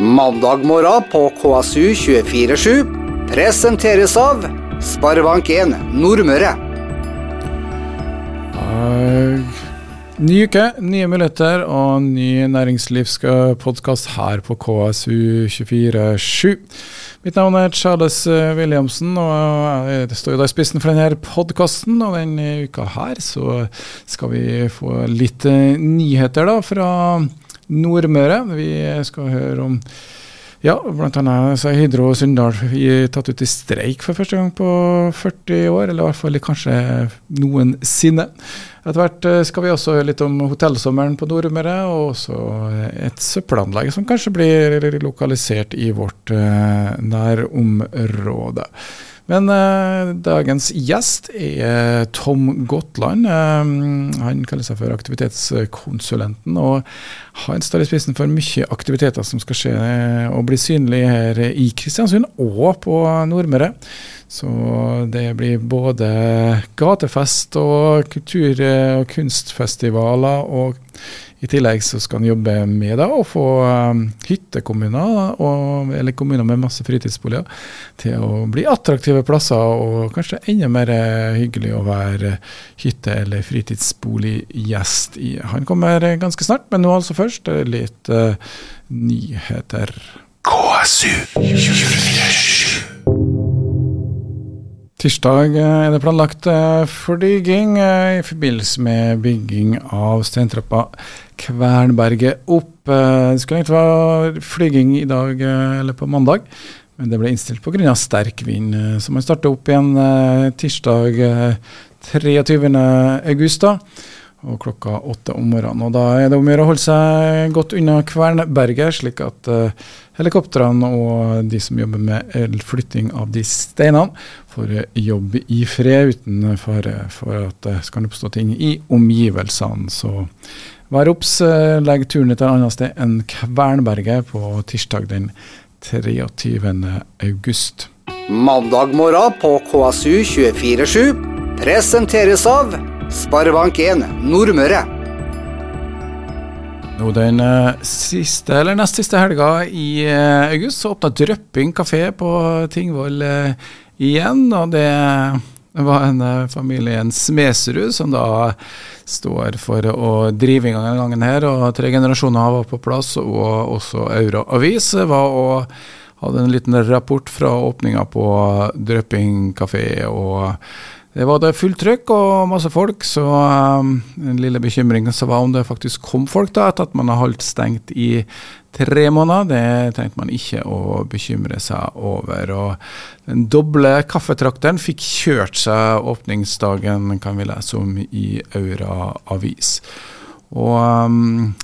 Mandag morgen på KSU247 presenteres av Sparebank1 Nordmøre. Ny uke, nye muligheter og ny næringslivspodkast her på KSU247. Mitt navn er Charles Williamsen, og jeg står jo da i spissen for denne podkasten. Og denne uka her så skal vi få litt nyheter da fra Nordmøre. Vi skal høre om ja, bl.a. er Hydro Sunndal tatt ut i streik for første gang på 40 år, eller i hvert fall kanskje noensinne. Etter hvert skal vi også høre litt om hotellsommeren på Nordmøre, og også et søppelanlegg som kanskje blir lokalisert i vårt nærområde. Men eh, dagens gjest er Tom Gotland. Eh, han kaller seg for aktivitetskonsulenten. Og han står i spissen for mye aktiviteter som skal skje og bli synlig her i Kristiansund og på Nordmøre. Så det blir både gatefest og kultur- og kunstfestivaler. og i tillegg så skal han jobbe med å få um, hyttekommuner, og, eller kommuner med masse fritidsboliger, til å bli attraktive plasser, og kanskje enda mer hyggelig å være hytte- eller fritidsboliggjest i. Han kommer ganske snart, men nå altså først litt uh, nyheter. KSU 247 Tirsdag er det planlagt flyging i forbindelse med bygging av steintrappa Kvernberget opp. Det skulle egentlig være flyging i dag eller på mandag, men det ble innstilt pga. sterk vind. Så man starter opp igjen tirsdag 23.8 og klokka åtte om morgenen. Og Da er det om å gjøre å holde seg godt unna Kvernberget, slik at uh, helikoptrene og de som jobber med flytting av de steinene, får jobbe i fred uten fare for at det skal oppstå ting i omgivelsene. Så vær obs, uh, legg turen et annet sted enn Kvernberget på tirsdag den 23. august. Mandag morgen på KSU247 presenteres av Sparebank1 Nordmøre. Nå Den siste, eller nest siste helga i august så åpna Drøpping kafé på Tingvoll igjen. og det var en familie, en Smedsrud, som da står for å drive i gang denne gangen her. og Tre generasjoner var på plass, og også Aura Avis var og hadde en liten rapport fra åpninga på Drøpping kafé. og det var det fullt trykk og masse folk, så um, en lille bekymring så var om det faktisk kom folk da, etter at man har holdt stengt i tre måneder. Det trengte man ikke å bekymre seg over. Og den doble kaffetrakteren fikk kjørt seg åpningsdagen, kan vi lese om i Aura avis. Og um,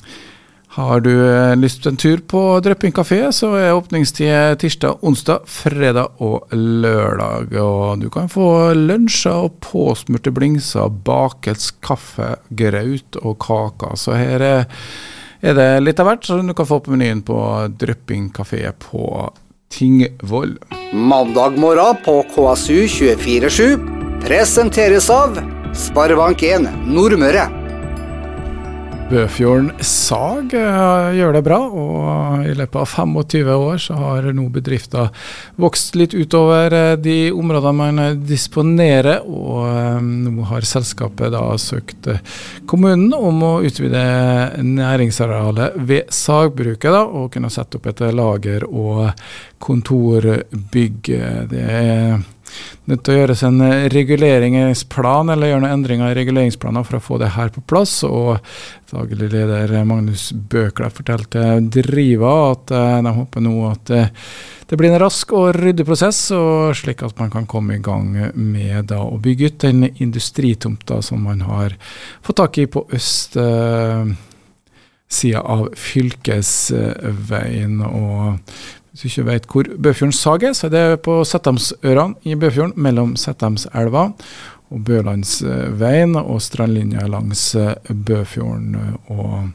har du lyst til en tur på Drøpping kafé, så er åpningstid tirsdag, onsdag, fredag og lørdag. Og du kan få lunsjer og påsmurte blingser, bakelsk kaffe, graut og kaker. Så her er, er det litt av hvert som du kan få på menyen på Drøpping kafé på Tingvoll. Mandag morgen på KSU247 presenteres av Sparebank1 Nordmøre. Bøfjorden Sag gjør det bra, og i løpet av 25 år så har nå bedrifter vokst litt utover de områdene man disponerer, og nå har selskapet da søkt kommunen om å utvide næringsarealet ved sagbruket, da, og kunne sette opp et lager og kontorbygg. Det er nødt til å gjøres en reguleringsplan, eller gjøre noen endringer i reguleringsplaner for å få det her på plass. og Daglig leder Magnus Bøkler fortalte Driva at de håper nå at det blir en rask og ryddig prosess, og slik at man kan komme i gang med da, å bygge ut den industritomta som man har fått tak i på østsida av fylkesveien. og hvis du ikke vet hvor Bøfjorden sag er, så er det på Settamsørene i Bøfjorden, mellom Settemselva og Bølandsveien og strandlinja langs Bøfjorden. Og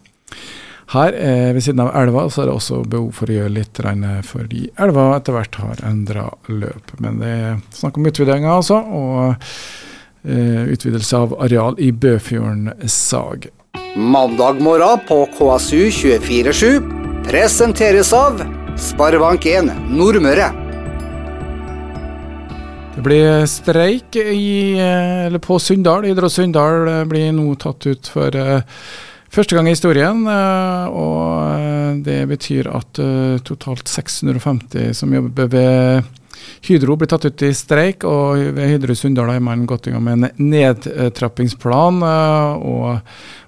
her eh, ved siden av elva så er det også behov for å gjøre litt fordi elva etter hvert har endra løp. Men det er snakk om utvidringer, altså, og eh, utvidelse av areal i Bøfjorden sag. Mandag morgen på KSU247 presenteres av Sparebank1 Nordmøre. Det blir streik i, eller på Sunndal. Idrett Sunndal blir nå tatt ut for uh, første gang i historien. Uh, og det betyr at totalt 650 som jobber ved Hydro blir tatt ut i streik, og ved Hydro Sunndal har man gått i gang med en nedtrappingsplan. og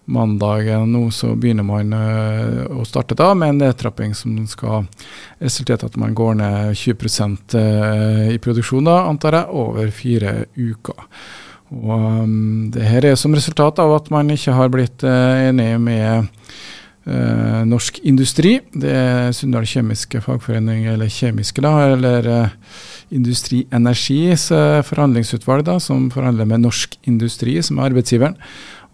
mandag nå så begynner man uh, å starte da med en nedtrapping som skal resultere i at man går ned 20 uh, eh, i produksjon, da, antar jeg, over fire uker. Og um, det her er som resultat av at man ikke har blitt uh, enig med Norsk Industri. Det er Sunndal Kjemiske Fagforening, eller Kjemiske, da, eller Industri Energis forhandlingsutvalg, da, som forhandler med Norsk Industri, som er arbeidsgiveren.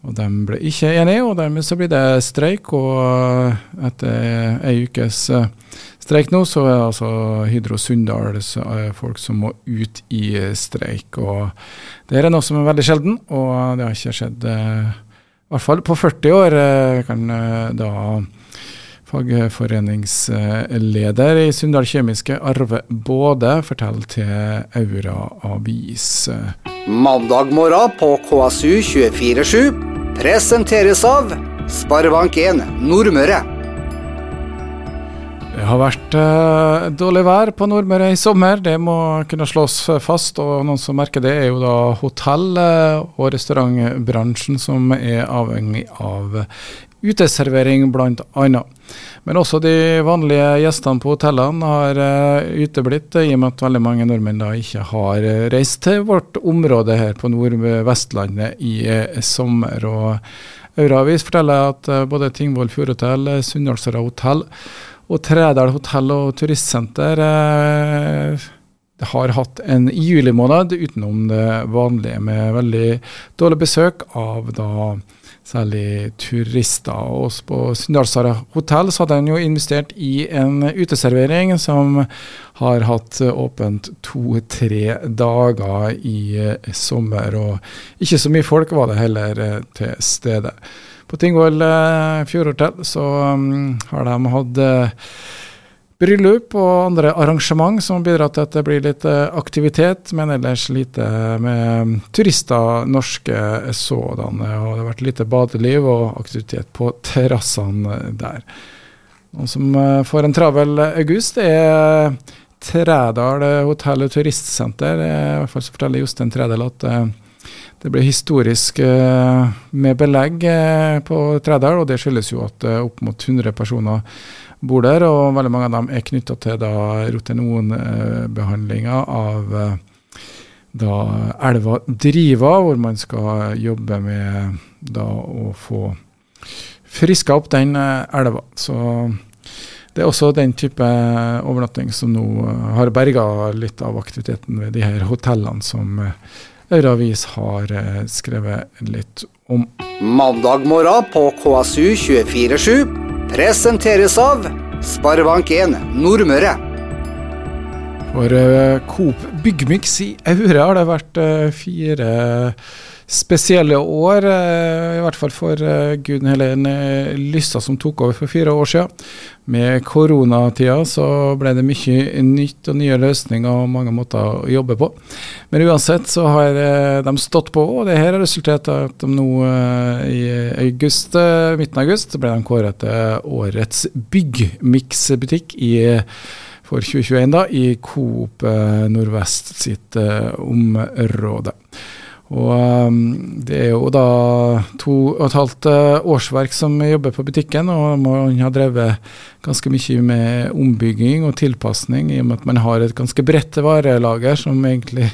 Og De ble ikke enige, og dermed så blir det streik. og Etter ei ukes eh, streik nå, så er det altså Hydro Sunndals eh, folk som må ut i streik. og Det er noe som er veldig sjelden, og det har ikke skjedd eh, i hvert fall på 40 år. kan da fagforeningsleder i Sunndal Kjemiske, Arve Både, forteller til Aura Avis. Mandag morgen på KSU 247 presenteres av Sparebank1 Nordmøre. Det har vært eh, dårlig vær på Nordmøre i sommer, det må kunne slås fast. og Noen som merker det, er jo da hotell- og restaurantbransjen, som er avhengig av uteservering, bl.a. Men også de vanlige gjestene på hotellene har uh, uteblitt, i og med at veldig mange nordmenn da ikke har reist til vårt område her på Nordvestlandet i sommer. og Auravis forteller at både Tingvoll Fjordhotell, Sunndalsøra hotell og Tredal hotell og turistsenter har hatt en juli måned utenom det vanlige, med veldig dårlig besøk av da særlig turister. Og på Sunndalsara hotell så hadde en jo investert i en uteservering som har hatt åpent to-tre dager i eh, sommer. Og ikke så mye folk var det heller eh, til stede. På Tingvoll eh, fjordhotell så um, har de hatt bryllup og andre arrangement som bidrar til at det blir litt eh, aktivitet, men ellers lite med turister, norske sådanne. Og det har vært lite badeliv og aktivitet på terrassene der. Noen som eh, får en travel august, er Trædal hotell og turistsenter. I hvert fall så forteller Jostein Trædal at eh, det blir historisk med belegg på Trædal, og det skyldes jo at opp mot 100 personer bor der, og veldig mange av dem er knytta til da rotenonbehandlinga av eh, da elva Driva, hvor man skal jobbe med da å få friska opp den eh, elva. Så det er også den type overnatting som nå eh, har berga litt av aktiviteten ved de her hotellene som Auravis har skrevet litt om. Mandag morgen på KSU 247 presenteres av Sparebank1 Nordmøre. For uh, Coop Byggmiks i Aure har det vært uh, fire spesielle år, uh, i hvert fall for Guden Helene Lyssa som tok over for fire år siden. Med koronatida så ble det mye nytt og nye løsninger og mange måter å jobbe på. Men uansett så har de stått på, og det her har resultert i at de nå i august, midten av august ble de kåret til årets byggmiksbutikk i for 2021 da, i Coop eh, Nordvest sitt eh, område. Og um, Det er jo da to og et halvt uh, årsverk som jobber på butikken, og man har drevet ganske mye med ombygging og tilpasning, i og med at man har et ganske bredt varelager som egentlig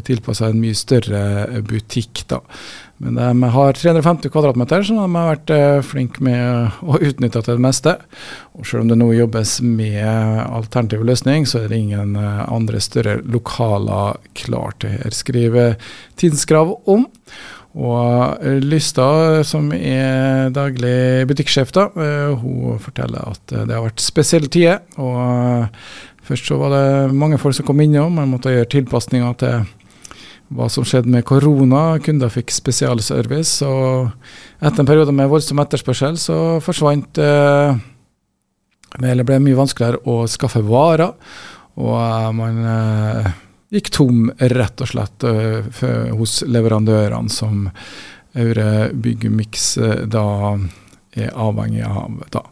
tilpassa en mye større butikk. da. Men de har 350 kvadratmeter, som de har vært eh, flinke med å utnytte til det meste. Og selv om det nå jobbes med alternativ løsning, så er det ingen eh, andre større lokaler klar til her, skriver Tidskrav om. Og eh, Lystad, som er daglig butikksjef, da, hun forteller at det har vært spesielle tider. og Først så var det mange folk som kom innom, man måtte gjøre tilpasninger til hva som skjedde med korona. Kunder fikk spesialservice. og Etter en periode med voldsom etterspørsel så forsvant eh, Eller ble mye vanskeligere å skaffe varer, og man gikk tom rett og slett hos leverandørene som Aure Byggmix da er avhengig av. da.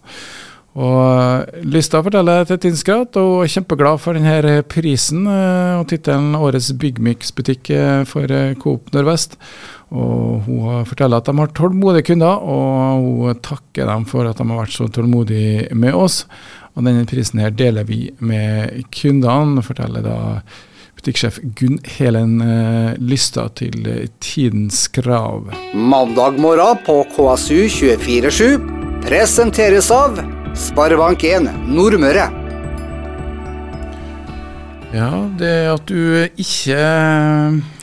Og lyst til å fortelle til Tinsgrat og er kjempeglad for denne prisen og tittelen 'Årets byggmix-butikk for Coop Nordvest'. Og Hun forteller at de har tålmodige kunder, og hun takker dem for at de har vært så tålmodige med oss. Og Denne prisen her deler vi med kundene, forteller da butikksjef Gunn Helen Lysta til Tidens Krav. Mandag morgen på KSU 247 presenteres av Sparebank1 Nordmøre. Ja, det at du ikke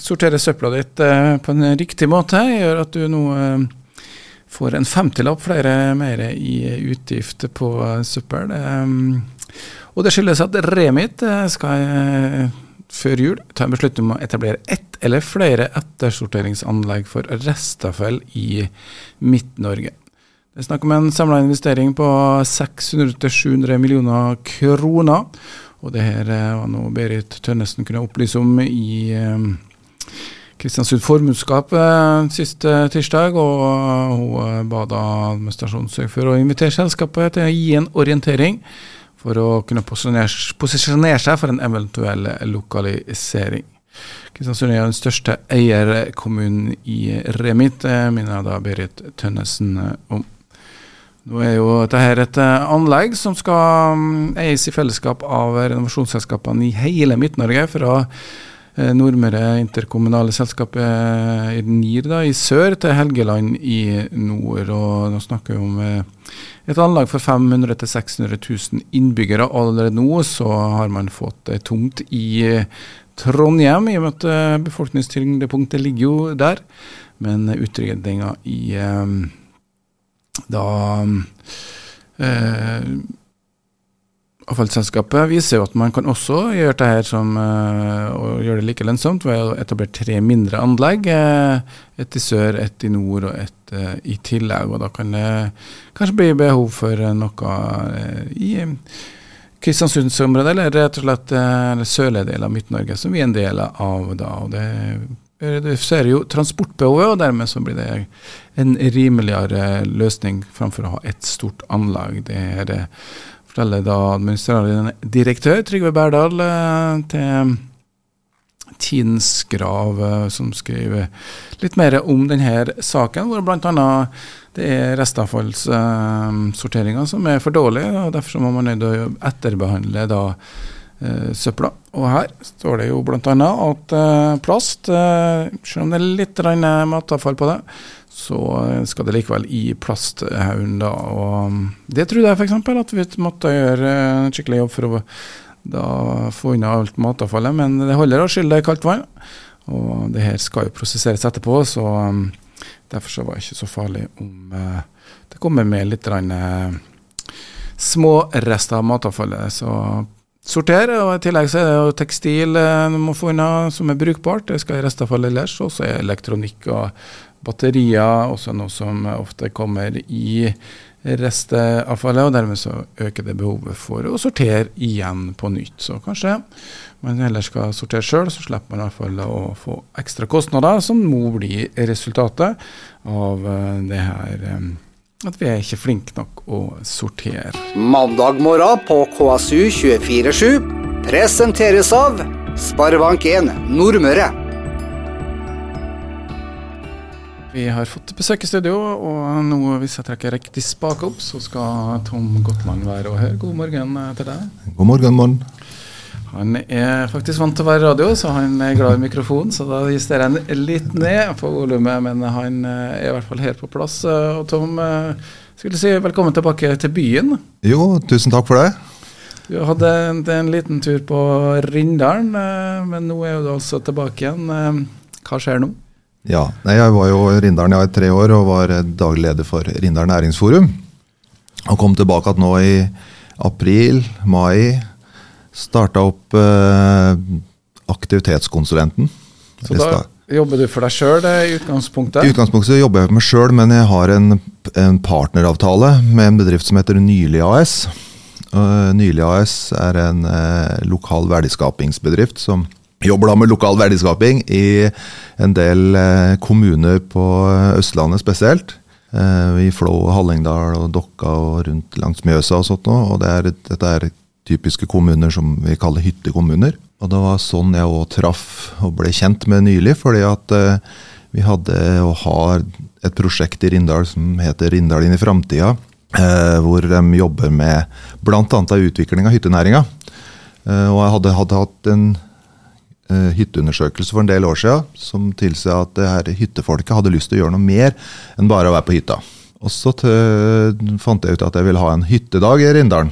sorterer søpla ditt på en riktig måte, gjør at du nå får en femtilapp flere mer i utgift på søppel. Og det skyldes at Remit skal før jul ta en beslutning om å etablere ett eller flere ettersorteringsanlegg for restavfall i Midt-Norge. Det er snakk om en samla investering på 600-700 millioner kroner. Og det her var noe Berit Tønnesen kunne opplyse om i Kristiansund formuesskap sist tirsdag. Og hun ba da administrasjonen for å invitere selskapet til å gi en orientering for å kunne posisjonere seg for en eventuell lokalisering. Kristiansund er den største eierkommunen i Remit, minner da Berit Tønnesen om. Nå er jo dette et anlegg som skal eies i fellesskap av renovasjonsselskapene i hele Midt-Norge. Fra Nordmøre interkommunale selskap i NIR da, i sør til Helgeland i nord. Og nå snakker vi om et anlegg for 500 000-600 000 innbyggere. Allerede nå så har man fått ei tomt i Trondheim, i og med at befolkningstyngdepunktet ligger jo der. Men utredninga i da eh, Avfallsselskapet viser jo at man kan også gjøre det her som, eh, og gjøre det like lønnsomt ved å etablere tre mindre anlegg. Eh, et i sør, et i nord og et eh, i tillegg. og Da kan det kanskje bli behov for noe i Kristiansundsområdet, eller rett og slett sørlige del av Midt-Norge, som vi er en del av da. og det reduserer jo transportbehovet, og dermed så blir det en rimeligere løsning framfor å ha et stort anlag. Det er, forteller da administrerende direktør Trygve Berdal til Tidens Grav, som skriver litt mer om denne saken, hvor bl.a. det er restavfallssorteringa som er for dårlig, og derfor må man nødt til å etterbehandle da søpla. Og her står det jo bl.a. at uh, plast, uh, selv om det er litt matavfall på det, så skal det likevel i plasthaugen. da, og Det trodde jeg f.eks. at vi måtte gjøre en skikkelig jobb for å da få unna alt matavfallet, men det holder å skylle det i kaldt vann. Og det her skal jo prosesseres etterpå, så um, derfor så var det ikke så farlig om det kommer med litt små rester av matavfallet. så sortere. Og I tillegg så er det jo tekstil du må få unna som er brukbart. Det skal i restavfall ellers. Og så er elektronikk og batterier også noe som ofte kommer i restavfallet. Og dermed så øker det behovet for å sortere igjen på nytt. Så kanskje man heller skal sortere sjøl, så slipper man i hvert fall å få ekstra kostnader, som må bli resultatet av det her at vi er ikke flinke nok å sortere. Mandag morgen på KSU 247 presenteres av Sparebank1 Nordmøre. Vi har fått besøk i studio, og nå hvis jeg trekker riktig spake opp, så skal Tom Gottmann være og høre. God morgen til deg. God morgen, morgen. Han er faktisk vant til å være radio, så han er glad i mikrofonen. Så da justerer han litt ned på volumet, men han er i hvert fall helt på plass. Og Tom, skulle si velkommen tilbake til byen. Jo, tusen takk for det. Du hadde en liten tur på Rindalen, men nå er du altså tilbake igjen. Hva skjer nå? Ja, Jeg var jo i Rindalen i tre år og var daglig leder for Rindalen næringsforum. Og kom tilbake igjen nå i april, mai starta opp eh, aktivitetskonsulenten. Så da jobber du for deg sjøl i utgangspunktet? I utgangspunktet jobber jeg for meg sjøl, men jeg har en, en, partneravtale med en bedrift som heter Nylig AS. Uh, Nylig AS er en uh, lokal verdiskapingsbedrift som jobber da med lokal verdiskaping i en del uh, kommuner på Østlandet spesielt. I Flå, Hallingdal og Dokka og rundt langs Mjøsa og sånt noe. Og det er, dette er typiske kommuner som vi kaller hyttekommuner. Og det var sånn jeg òg traff og ble kjent med nylig, fordi at vi hadde og har et prosjekt i Rindal som heter Rindal inn i framtida Eh, hvor de jobber med bl.a. utvikling av hyttenæringa. Eh, og jeg hadde, hadde hatt en eh, hytteundersøkelse for en del år siden som tilsa at det her hyttefolket hadde lyst til å gjøre noe mer enn bare å være på hytta. Og så fant jeg ut at jeg ville ha en hyttedag i Rindalen.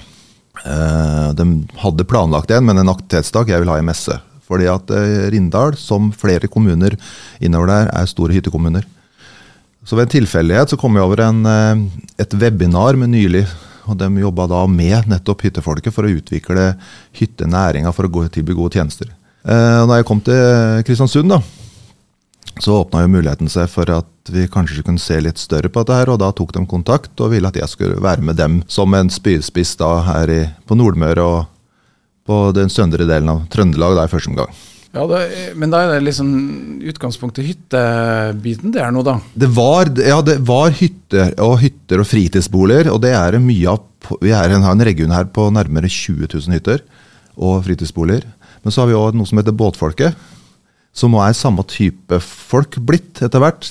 De hadde planlagt en, men en aktivitetsdag jeg vil ha i messe. Fordi at Rindal, som flere kommuner innover der, er store hyttekommuner. Så ved en tilfeldighet så kom jeg over en, eh, et webinar med nylig. og De jobba da med nettopp hyttefolket for å utvikle hyttenæringa for å tilby gode tjenester. Da jeg kom til Kristiansund, da, så åpna jo muligheten seg for at vi kanskje kunne se litt større på dette. her, og Da tok de kontakt og ville at jeg skulle være med dem som en spydspiss da her i, på Nordmøre og på den søndre delen av Trøndelag da i første omgang. Ja, det, Men da er det liksom utgangspunktet hyttebiten det er nå, da? Det var, ja, det var hytter og hytter og fritidsboliger, og det er mye av Vi er en, har en region her på nærmere 20 000 hytter og fritidsboliger. Men så har vi òg noe som heter båtfolket, som nå er samme type folk blitt etter hvert.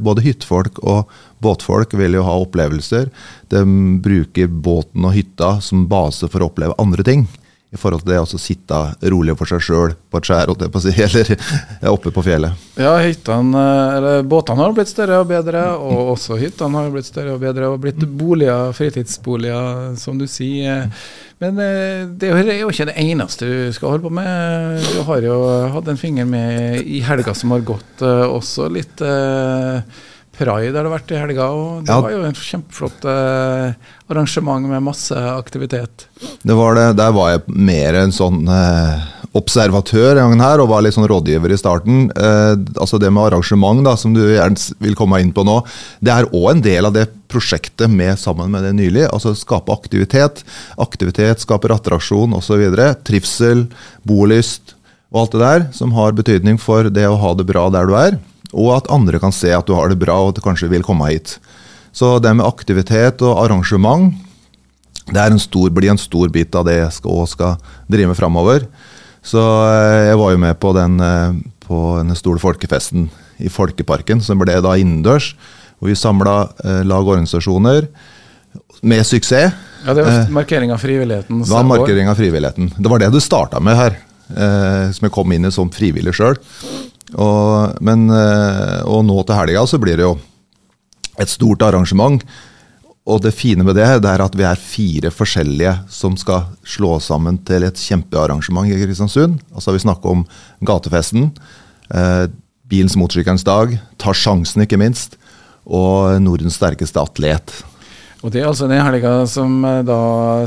Både hyttefolk og båtfolk vil jo ha opplevelser. De bruker båten og hytta som base for å oppleve andre ting i forhold til det å sitte rolig for seg sjøl på et skjær eller oppe på fjellet. Ja, hyttene, eller båtene har blitt større og bedre, og også hyttene har blitt større og bedre. Og blitt boliger, fritidsboliger, som du sier. Men eh, det er jo ikke det eneste du skal holde på med. Du har jo hatt en finger med i helga som har gått, eh, også litt eh, Pride har det vært i helga, og det ja. var jo en kjempeflott eh, arrangement med masse aktivitet. Det var det. Der var jeg mer en sånn eh, observatør gangen her, og var litt sånn rådgiver i starten. Eh, altså Det med arrangement, da, som du gjerne vil komme inn på nå, det er òg en del av det prosjektet med, sammen med det nylig. Altså skape aktivitet. Aktivitet skaper attraksjon osv. Trivsel, bolyst og alt det der, som har betydning for det å ha det bra der du er og at andre kan se at du har det bra og at du kanskje vil komme hit. Så det med aktivitet og arrangement det en stor, blir en stor bit av det jeg skal, skal drive med framover. Så eh, jeg var jo med på den, eh, på den store folkefesten i Folkeparken, som ble da innendørs. Hvor vi samla eh, lag og organisasjoner med suksess. Ja, Det var markering av frivilligheten? Det var markering av frivilligheten. Det var det du starta med her. som jeg kom inn i som frivillig sjøl. Og, men, eh, og nå til helga så blir det jo et stort arrangement. Og det fine med det, det er at vi er fire forskjellige som skal slå sammen til et kjempearrangement i Kristiansund. Altså Vi snakker om gatefesten, eh, bilens motorsykkelens dag, tar sjansen ikke minst, og Nordens sterkeste atlet. Og Det er altså den helga som eh, da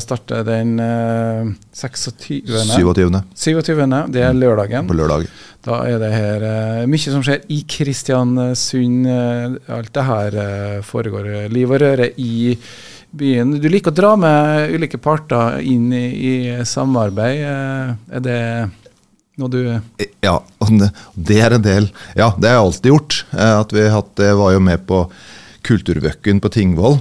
starter den eh, 26. 27. 27. Det er lørdagen. På lørdag. Da er det her eh, mye som skjer i Kristiansund. Eh, alt det her foregår liv og røre i byen. Du liker å dra med ulike parter inn i, i samarbeid. Er det noe du Ja, det er en del. Ja, det har jeg alltid gjort. At vi hatt, var jo med på Kulturvøkken på Tingvoll.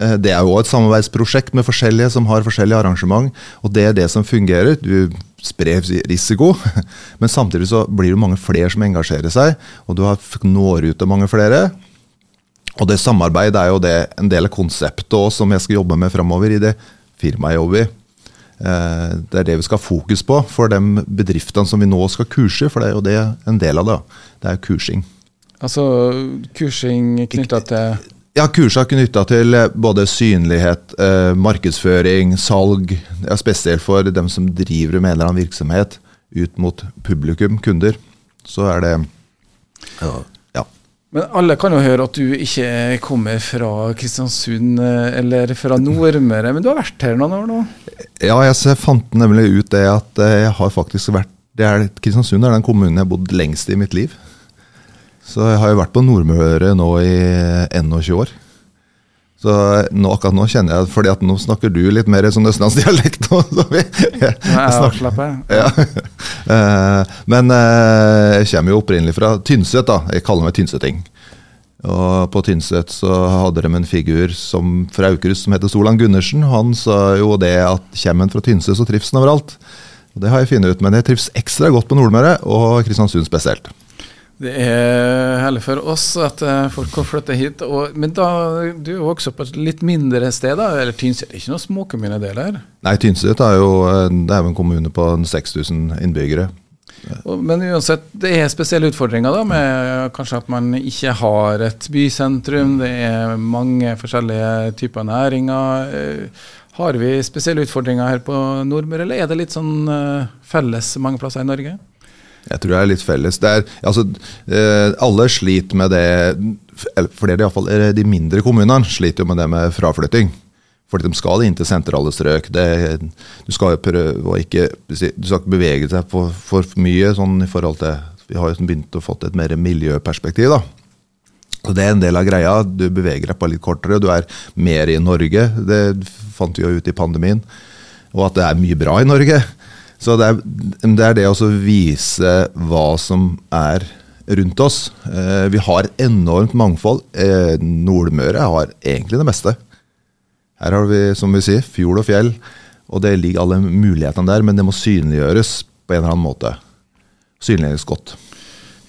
Eh, det er jo et samarbeidsprosjekt med forskjellige som har forskjellige arrangement. Og det er det som fungerer. Du sprer risiko, men samtidig så blir det mange flere som engasjerer seg. Og du når ut til mange flere. Og det samarbeidet er jo det, en del av konseptet også, som jeg skal jobbe med framover i det firmaet jeg jobber i. Eh, det er det vi skal ha fokus på for de bedriftene som vi nå skal kurse. For det er jo det en del av det. Det er kursing. Altså kursing knytta til ja, kursa knytta til eh, både synlighet, eh, markedsføring, salg. Ja, spesielt for dem som driver med en eller annen virksomhet ut mot publikum, kunder. Så er det ja, ja. Men alle kan jo høre at du ikke kommer fra Kristiansund eh, eller fra Nordmøre, men du har vært her noen år nå? Ja, jeg fant nemlig ut det at eh, jeg har faktisk vært det er, Kristiansund er den kommunen jeg har bodd lengst i mitt liv. Så jeg har jo vært på Nordmøre nå i 21 år. Så nå, akkurat nå kjenner jeg fordi at nå snakker du litt mer sånn østlandsdialekt. nå, så vi- jeg, jeg ja. Eh, Men eh, jeg kommer jo opprinnelig fra Tynset, da. Jeg kaller meg tynseting. Og på Tynset så hadde de en figur som, fra Aukrust som heter Solan Gundersen. Han sa jo det at kommer en fra Tynset, så trives han overalt. Og Det har jeg funnet ut, men jeg trives ekstra godt på Nordmøre, og Kristiansund spesielt. Det er herlig for oss at eh, folk har flytte hit. Og, men da, du er jo også på et litt mindre sted, da? Eller Tynset er ikke noen småkommune det her? Nei, Tynset er jo eh, det er jo en kommune på 6000 innbyggere. Og- Men uansett, det er spesielle utfordringer da, med kanskje at man ikke har et bysentrum. Det er mange forskjellige typer næringer. Eh, Har vi spesielle utfordringer her på Nordmøre, eller er det litt sånn felles mange plasser i Norge? Jeg tror det er litt felles. Er, altså, eh, alle sliter med det Flere, er iallfall de mindre kommunene sliter jo med det med fraflytting. Fordi de skal inn til sentrale strøk. Det, du skal jo prøve å ikke Du skal ikke bevege deg for, for mye sånn i forhold til Vi har jo begynt å få et mer miljøperspektiv, da. Så Det er en del av greia. Du beveger deg på litt kortere. Du er mer i Norge. Det fant vi jo ut i pandemien. Og at det er mye bra i Norge. Så det er det, er det å vise hva som er rundt oss. Eh, vi har enormt mangfold. Eh, Nordmøre har egentlig det meste. Her har vi, som vi sier, fjord og fjell. Og det ligger alle mulighetene der, men det må synliggjøres på en eller annen måte. Synliggjøres godt.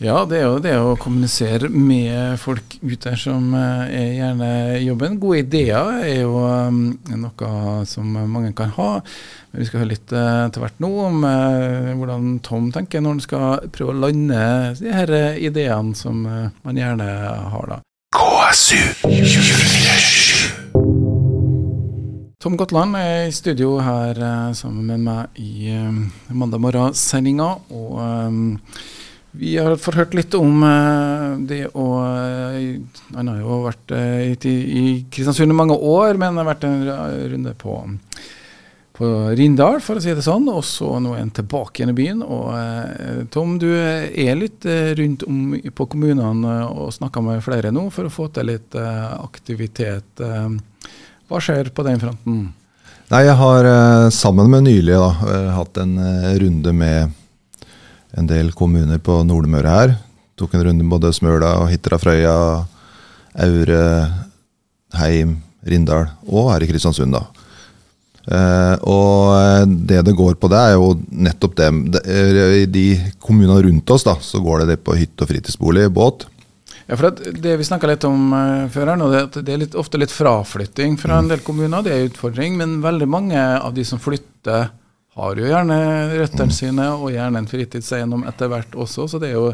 Ja, det er jo det å kommunisere med folk ute der som eh, er gjerne jobben. Gode ideer er jo eh, noe som mange kan ha. Men vi skal høre litt eh, til hvert nå om eh, hvordan Tom tenker når han skal prøve å lande de her ideene som man gjerne har, da. Tom Gotland er i studio her sammen med meg i mandag morgen-sendinga. Og eh, vi har fått hørt litt om eh, det å eh, Han har jo vært eh, i, Kristiansund i mange år, men har vært en runde på, på Rindal, for å si det sånn. Og så nå er han tilbake igjen i byen. Og Tom, du er litt rundt om på kommunene og snakker med flere nå for å få til litt aktivitet. Hva skjer på den fronten? Nei, jeg har sammen med nylig da, hatt en runde med en del kommuner på Nordmøre her. Tok en runde både Smøla, og Hitra Frøya, Aure, Heim, Rindal og her i Kristiansund. da. Uh, og eh, det det går på det, er jo nettopp det. er, I de kommunene rundt oss da, så går det det på hytte og fritidsbolig, båt. Ja, for det, Det vi snakka litt om uh, før, her nå, det, det er litt, ofte litt fraflytting fra en del kommuner. Det er en utfordring, men veldig mange av de som flytter, har jo gjerne røttene sine og gjerne en fritidseiendom etter hvert også. Så det er jo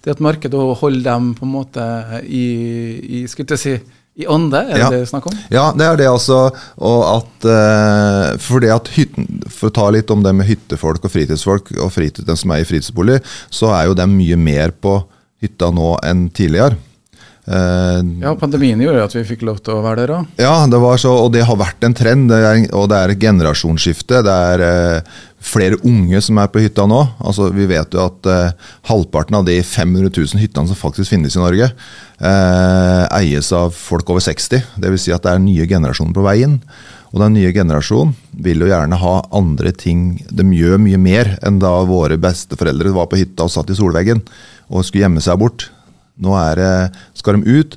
det er et marked å holde dem på en måte i, i skulle jeg si, i ånde, er det Ja. det snakk om? Ja, det er det altså. Og at, eh, for det at hytten, for å ta litt om det med hyttefolk og fritidsfolk, og fritid, den som er i fritidsbolig, så er jo de mye mer på hytta nå enn tidligere. Eh, Ja, pandemien gjorde at vi fikk lov til å være der òg. ja, det var så, og det har vært en trend, det er, og det er et generasjonsskifte. Det er eh, flere unge som er på hytta nå. Altså, vi vet jo at eh, halvparten av de 500 000 hyttene som faktisk finnes i Norge, eh, eies av folk over 60. Dvs. Si at det er nye generasjoner på veien. Og den nye generasjonen vil jo gjerne ha andre ting. De gjør mye mer enn da våre besteforeldre var på hytta og satt i solveggen og skulle gjemme seg bort. Nå det, skal de ut.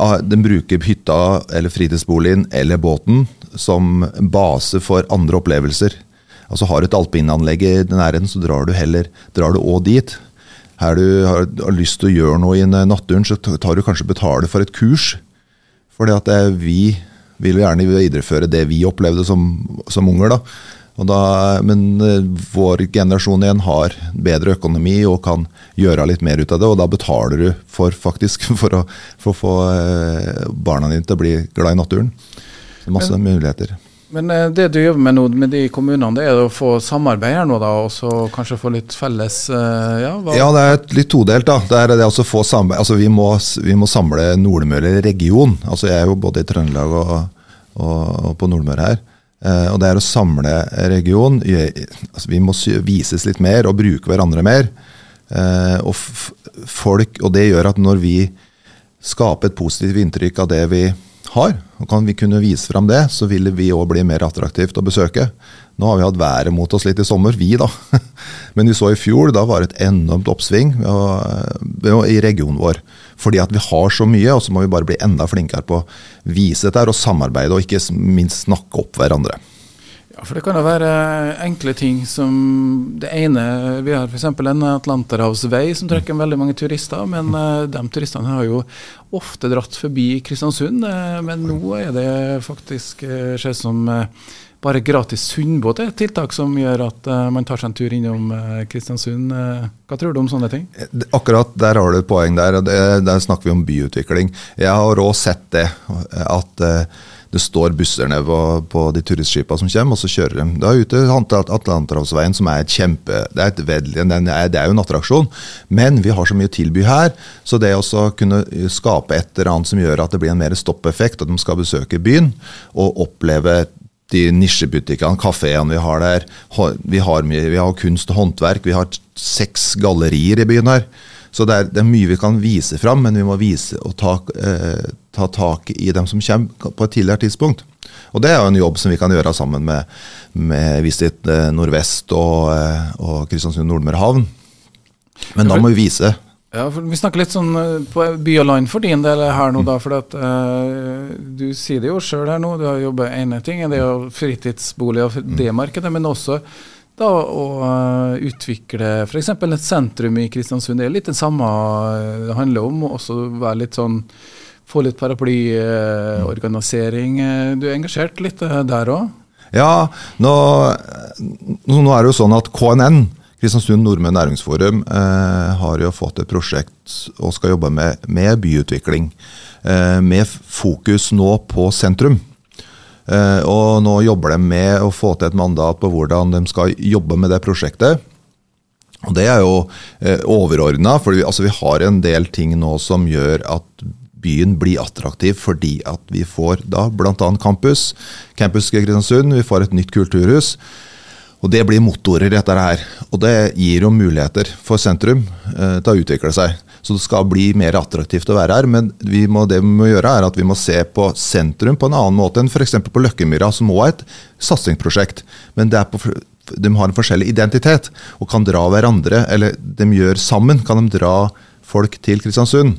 Ah, De bruker hytta eller fritidsboligen eller båten som base for andre opplevelser. Altså Har du et alpinanlegg i nærheten, så drar du heller drar du også dit. Her du har, har lyst til å gjøre noe i naturen, så tar du kanskje betale for et kurs. Fordi at er vi vil gjerne videreføre det vi opplevde som, som unger. da. Da, men eh, vår generasjon igjen har bedre økonomi og kan gjøre litt mer ut av det. Og da betaler du for faktisk for å, for å få eh, barna dine til å bli glad i naturen. Masse masse muligheter. Men eh, det du jobber med nå med de kommunene, det er å få samarbeid her nå, da, og så kanskje få litt felles ja? Ja, det er litt todelt. da. Det er det å få samarbeid. Altså, vi, må, vi må samle Nordmøre region. Altså, jeg er jo både i Trøndelag og, og, og på Nordmøre her. Eh, og det er å samle region. Altså, vi må vises litt mer og bruke hverandre mer. Eh, og, folk, og det gjør at når vi skaper et positivt inntrykk av det vi har, Og Kan vi kunne vise fram det, så vil vi òg bli mer attraktivt å besøke. Nå har vi hatt været mot oss litt i sommer, vi da. Men vi så i fjor, da var det et enormt oppsving i regionen vår. Fordi at vi har så mye, og så må vi bare bli enda flinkere på å vise dette og samarbeide, og ikke minst snakke opp hverandre. Ja, for Det kan jo være enkle ting som det ene Vi har f.eks. en Atlanterhavsvei som trekker veldig mange turister. Men uh, de turistene har jo ofte dratt forbi Kristiansund. Uh, men nå er det faktisk ser som bare gratis sundbåt er et tiltak som gjør at man tar seg en tur innom Kristiansund. hva tror du om sånne ting? Akkurat der har du et poeng. Der, der snakker vi om byutvikling. Jeg har òg sett det. at det står busser ned på, på, de turistskipene som kommer, og så kjører de. Da ute Atlanterhavsveien, som er et kjempe Det er, et veldig, det er jo en attraksjon, men vi har så mye å tilby her. Så det å kunne skape et eller annet som gjør at det blir en mer stoppeffekt, at de skal besøke byen og oppleve de nisjebutikkene, kafeene vi har der. Vi har, mye, vi har kunst og håndverk. Vi har seks gallerier i byen her. Så det er, det er, mye vi kan vise fram, men vi må vise og ta, eh, ta, tak i dem som kommer på et tidligere tidspunkt. Og Det er jo en jobb som vi kan gjøre sammen med, med Visit eh, Nordvest og, eh, og Kristiansund Nordmøre havn. Men da må vi vise. Ja, Vi snakker litt sånn eh, på by og land for din del her nå, da. For at, uh, du sier det jo sjøl her nå, du har jobbet ene ting, det er jo fritidsbolig og mm. det markedet, men også da å uh, utvikle f.eks. et sentrum i Kristiansund. Det er litt det samme det handler om. Også være litt sånn Få litt paraplyorganisering. Uh, du er engasjert litt der òg? Ja, nå, nå, er det jo sånn at KNN, Kristiansund Nordmenn Næringsforum, har jo fått et prosjekt og skal jobbe med, med byutvikling. med fokus nå på sentrum. Eh, og nå jobber de med å få til et mandat på hvordan de skal jobbe med det prosjektet. Og Det er jo eh, overordna, for vi, altså vi har en del ting nå som gjør at byen blir attraktiv fordi at vi får da bl.a. campus. Campus Kristiansund, vi får et nytt kulturhus. Og Det blir motorer i dette her. Og det gir jo muligheter for sentrum eh, til å utvikle seg. Så det skal bli mer attraktivt å være her. Men vi må, det vi må gjøre er at vi må se på sentrum på en annen måte enn f.eks. på Løkkemyra, som òg er et satsingsprosjekt. Men på, de har en forskjellig identitet og kan dra hverandre, eller de gjør sammen, kan de dra folk til Kristiansund.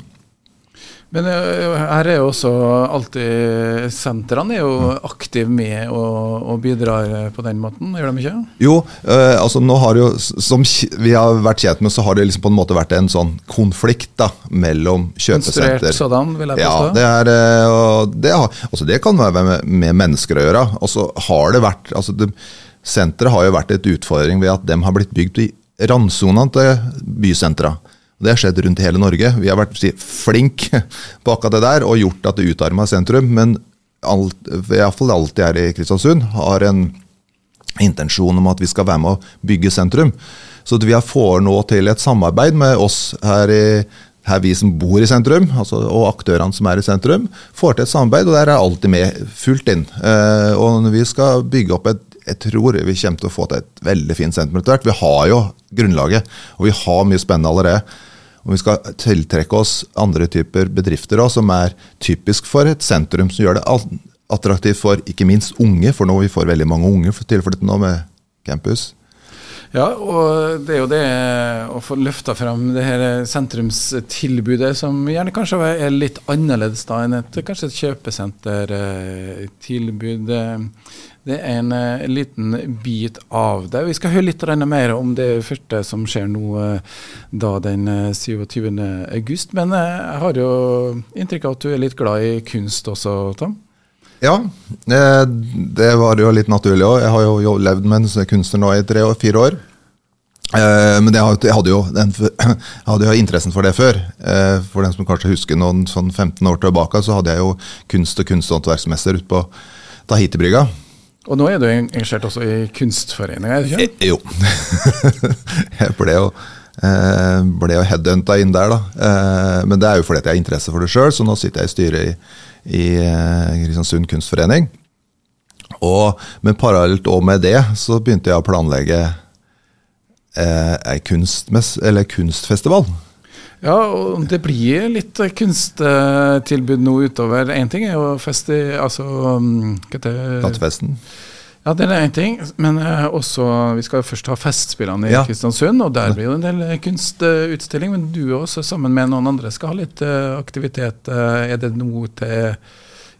Men eh, her er jo også alltid Sentrene er jo aktive med og, og bidrar på den måten, gjør de ikke? Jo, eh, altså nå har jo, som vi har vært kjent med, så har det liksom på en måte vært en sånn konflikt da, mellom kjøpesenter Konstruert sådan, vil jeg påstå? Ja, det, er, og det, har, altså det kan være med, med, mennesker å gjøre. Og så har det vært altså det, Senteret har jo vært et utfordring ved at de har blitt bygd i randsonene til bysentra. Det har skjedd rundt hele Norge. Vi har vært si, flink på akkurat det der og gjort at det utarma sentrum. Men alt, iallfall alltid her i Kristiansund har en intensjon om at vi skal være med å bygge sentrum. Så vi får nå til et samarbeid med oss her, i, her vi som bor i sentrum, altså, og aktørene som er i sentrum, får til et samarbeid, og der er alltid med fullt inn. Eh, og vi skal bygge opp et jeg tror vi kommer til å få til et veldig fint sentrum etter hvert. Vi har jo grunnlaget, og vi har mye spennende allerede. Og vi skal tiltrekke oss andre typer bedrifter også, som er typisk for et sentrum, som gjør det attraktivt for ikke minst unge, for nå vi får veldig mange unge tilflyttet nå med campus. Ja, og det er jo det å få løfta frem det her sentrumstilbudet, som gjerne kanskje er litt annerledes da enn et, kanskje et kjøpesentertilbud. Det er en, en, eh, liten bit av det. Vi skal høre litt mer om det første som skjer nå eh, da den 27. Eh, august. Men jeg har jo inntrykk av at du er litt glad i kunst også, Tom? Ja, det var jo litt naturlig òg. Jeg har jo levd med en kunstner nå i tre-fire år. Men jeg hadde, jo, den, jeg hadde jo interessen for det før. For den som kanskje husker noen sånn 15 år tilbake, så hadde jeg jo kunst- og kunsthåndverksmester ute på Tahiti-brygga. Og nå er du engasjert også i Kunstforeninga, er du ikke? Jeg, jo. jeg ble jo, eh, jo headhunta inn der, da. Eh, men det er jo fordi jeg har interesse for det sjøl, så nå sitter jeg i styret i, i Kristiansund kunstforening. Og, men parallelt òg med det så begynte jeg å planlegge eh, kunstfestival. Ja, og det blir litt kunsttilbud nå utover. Én ting er jo fest i Altså mm, hva heter det? Gatefesten. Ja, det er én ting, men eh, også Vi skal jo først ha Festspillene i Ja. Kristiansund, og der blir jo en del eh, kunstutstilling. Men du også, sammen med noen andre, skal ha litt eh, aktivitet. Er det noe til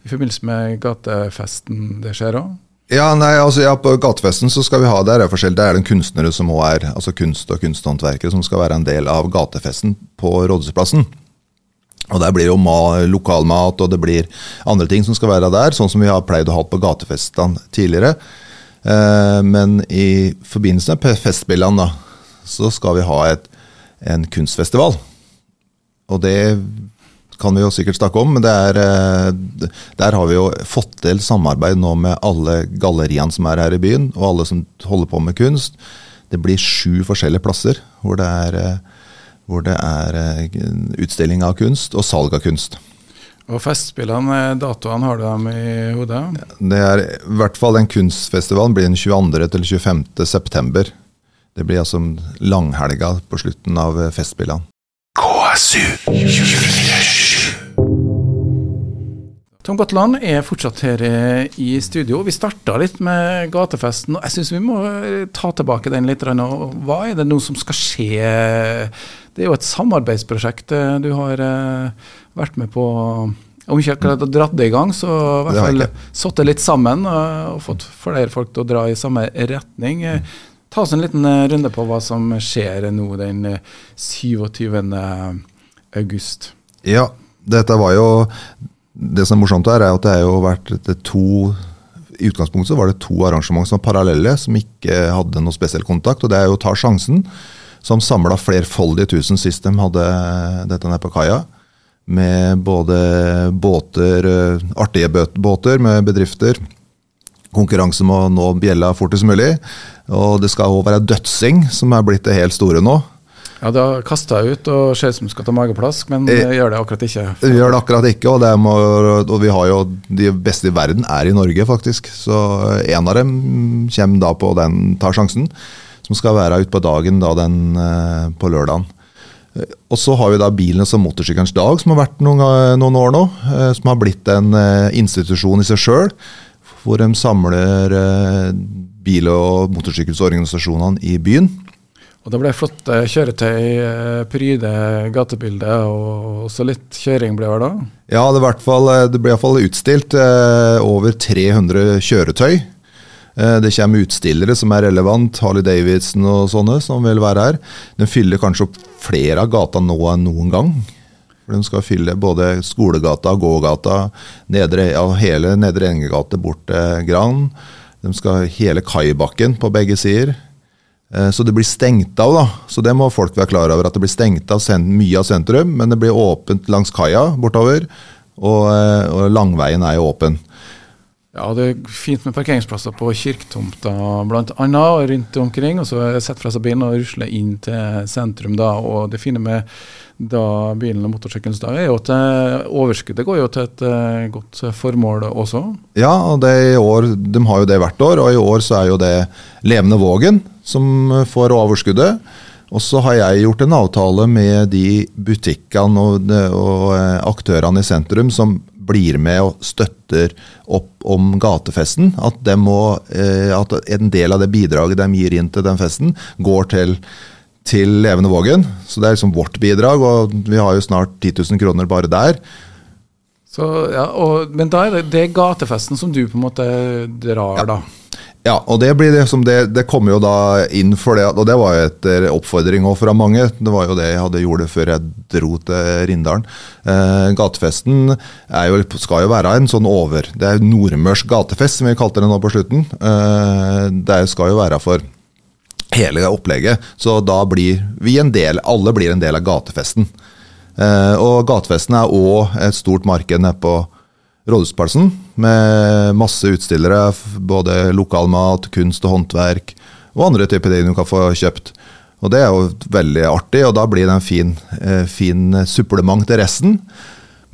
i forbindelse med gatefesten det skjer òg? Ja, nei, altså ja, På gatefesten så skal vi ha det. er forskjellig. Det er den kunstnere som også er altså kunst- og kunsthåndverkere som skal være en del av gatefesten på Rådhusplassen. Og Der blir jo lokalmat og det blir andre ting som skal være der, sånn som vi har pleid å ha på gatefestene tidligere. Eh, men i forbindelse med festspillene da, så skal vi ha et, en kunstfestival. Og det kan vi jo sikkert snakke om, men det er, eh, der har vi jo fått til samarbeid nå med alle galleriene som er her i byen, og alle som holder på med kunst. Det blir sju forskjellige plasser hvor det er, eh, hvor det er eh, utstilling av kunst og salg av kunst. Og Festspillene, datoene har du dem i hodet? Det er i hvert fall Den kunstfestivalen blir den 22. til 25. september. Det blir altså langhelga på slutten av Festspillene. KSU festspillene. Tom Gatland er fortsatt her eh, i studio. Vi starta litt med gatefesten. og Jeg syns vi må eh, ta tilbake den litt. Hva er det nå som skal skje? Det er jo et samarbeidsprosjekt eh, du har vært med på. Om ikke akkurat har dratt det i gang, så i hvert fall satt det litt sammen og fått flere folk til å dra i samme retning. Ta oss en liten runde på hva som skjer nå den eh, 27. august. Ja, dette var jo Det som er morsomt her, er at det har vært to I utgangspunktet var det to arrangement som var parallelle, som ikke hadde noe spesiell kontakt. og Det er jo Ta sjansen, som samla flerfoldige tusen sist de hadde dette nede på kaia. Med både båter, eh, artige båter med bedrifter. Konkurranse med å nå bjella fortest mulig. Og det skal òg være dødsing, som er blitt det helt store nå. Ja, da kaster jeg ut og ser ut som du skal ta mageplask, men jeg, gjør det akkurat ikke. Vi gjør det akkurat ikke, og, det må, og vi har jo de beste i verden er i Norge, faktisk. Så en av dem kommer da på den tar sjansen, som skal være ute på dagen da den eh, på lørdagen. Eh, Og så har vi da Bilenes og motorsykkelens dag, som har vært noen, noen år nå. eh, Som har blitt en eh, institusjon i seg sjøl, hvor de samler eh, bil- og motorsykkelsorganisasjonene i byen. Og det ble flotte kjøretøy, eh, pryde gatebildet, og også litt kjøring ble det da? Ja, det, hvert fall, eh, det ble i hvert fall utstilt eh, over 300 kjøretøy. Eh, det kommer utstillere som er relevant, Harley Davidson og sånne, som vil være her. Den fyller kanskje opp flere av gata nå enn noen gang. For De skal fylle både skolegata, gågata, nedre, ja, hele Nedre Engegate bort til Gran. De skal hele Kaibakken på begge sider. Eh, Så det blir stengt av, da. Så det må folk være klar over. At det blir stengt av mye av sentrum, men det blir åpent langs kaia bortover. Og, eh, og langveien er jo åpen. Ja, det er fint med parkeringsplasser på kirketomta annet, og rundt omkring. Og så setter fra seg bilen og rusler inn til sentrum da. Og det fine med da bilen og motorsykkelen dag er jo at eh, overskuddet går jo til et godt formål også. Ja, og det i år, de har jo det hvert år, og i år så er jo det Levende Vågen som får overskuddet. Og så har jeg gjort en avtale med de butikkene og, og eh, aktørene i sentrum som blir med og støtter opp om gatefesten. At, de må, eh, at en del av det bidraget de gir inn til den festen, går til, til Levende Vågen. Så det er liksom vårt bidrag, og vi har jo snart 10 000 kroner bare der. Så, ja, og, men da er det, det er gatefesten som du på en måte drar, da. Ja, og det blir det det, kommer jo da inn for det, og det var jo et eh, oppfordring også fra mange. Det var jo det jeg hadde gjort før jeg dro til Rindalen. Eh, gatefesten jo, skal jo være en sånn over Det er nordmørsk gatefest, som vi kalte det nå på slutten. Eh, det skal jo være for hele opplegget, så da blir vi en del, alle blir en del av gatefesten. Eh, og gatefesten er òg et stort marked nede på Rådhusplassen med masse utstillere, både lokalmat, kunst og håndverk og andre typer ting du kan få kjøpt. Og Det er jo veldig artig, og da blir det en fin, eh, fin supplement til resten.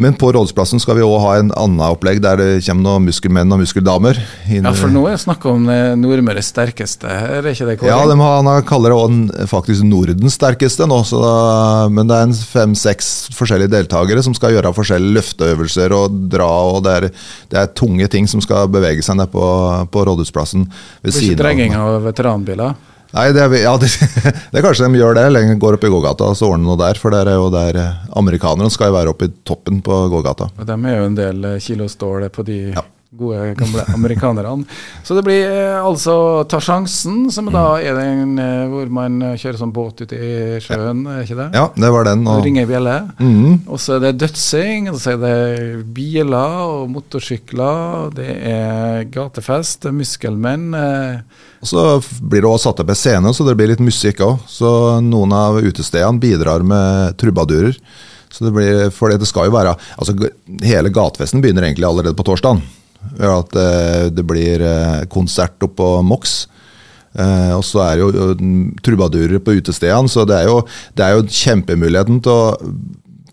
Men på Rådhusplassen skal vi òg ha en annen opplegg der det kommer noen muskelmenn og muskeldamer. inn- Ja, for nå er det snakk om eh, Nordmøres sterkeste, er det ikke det? Kåre? Ja, de har, han kaller det også faktisk Nordens sterkeste nå, da, men det er en fem-seks forskjellige deltakere som skal gjøre forskjellige løfteøvelser og dra, og det er, det er tunge ting som skal bevege seg ned på, på Rådhusplassen. ved Det blir ikke drenging av veteranbiler? Nei, det er, ja, det, det er kanskje de gjør det. Lenger går opp i gågata og så ordner noe der. For det er jo der eh, amerikanerne skal jo være oppe i toppen på gågata. Og de er jo en del eh, kilo stål på de Ja. gode, gamle amerikanerne. Så det blir eh, altså Ta sjansen, som da Mm. er den hvor man kjører sånn båt ut i sjøen, er ikke det? Ja, det var den. Og Og, ringer bjelle. Mhm. Og så er det dødsing, og så er det biler og motorsykler, og det er gatefest, muskelmenn. eh, og så blir det også satt opp en scene, så det blir litt musikk òg. Så noen av utestedene bidrar med trubadurer. Så det blir, for det skal jo være altså Hele gatefesten begynner egentlig allerede på torsdag. At eh, det blir eh, konsert oppe på Mox. Eh, og så er det jo trubadurer på utestedene, så det er jo, det er jo kjempemuligheten til å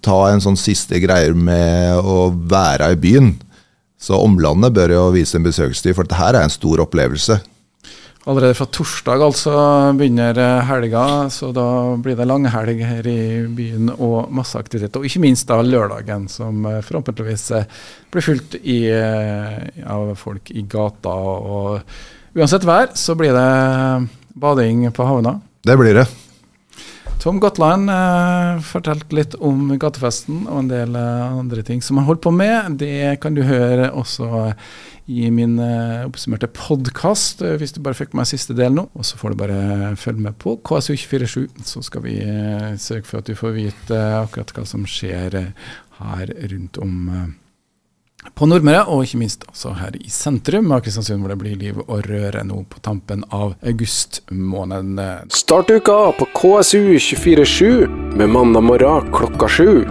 ta en sånn siste greier med å være i byen. Så omlandet bør jo vise en besøkstid, for dette er en stor opplevelse. Allerede fra torsdag altså begynner eh, helga, så da blir det langhelg her i byen og masse aktivitet. Og ikke minst da lørdagen, som eh, forhåpentligvis eh, blir fulgt i, av folk i gata. Og uansett vær så blir det bading på havna. Det blir det. Tom Gotland eh, fortalte litt om gatefesten og en del eh, andre ting som han holdt på med. Det kan du høre også i min eh, oppsummerte podkast, eh, hvis du bare fikk med siste del nå. Og så får du bare følge med på KSU247, så skal vi eh, sørge for at du får vite akkurat hva som skjer her rundt om på Nordmøre, og ikke minst også her i sentrum av Kristiansund, hvor det blir liv og røre nå på tampen av augustmåneden. Start uka på KSU247 med mandag morgen klokka sju.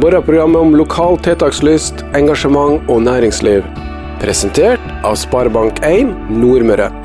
Morgenprogrammet om lokal tiltakslyst, engasjement og næringsliv. Presentert av Sparebank1 Nordmøre.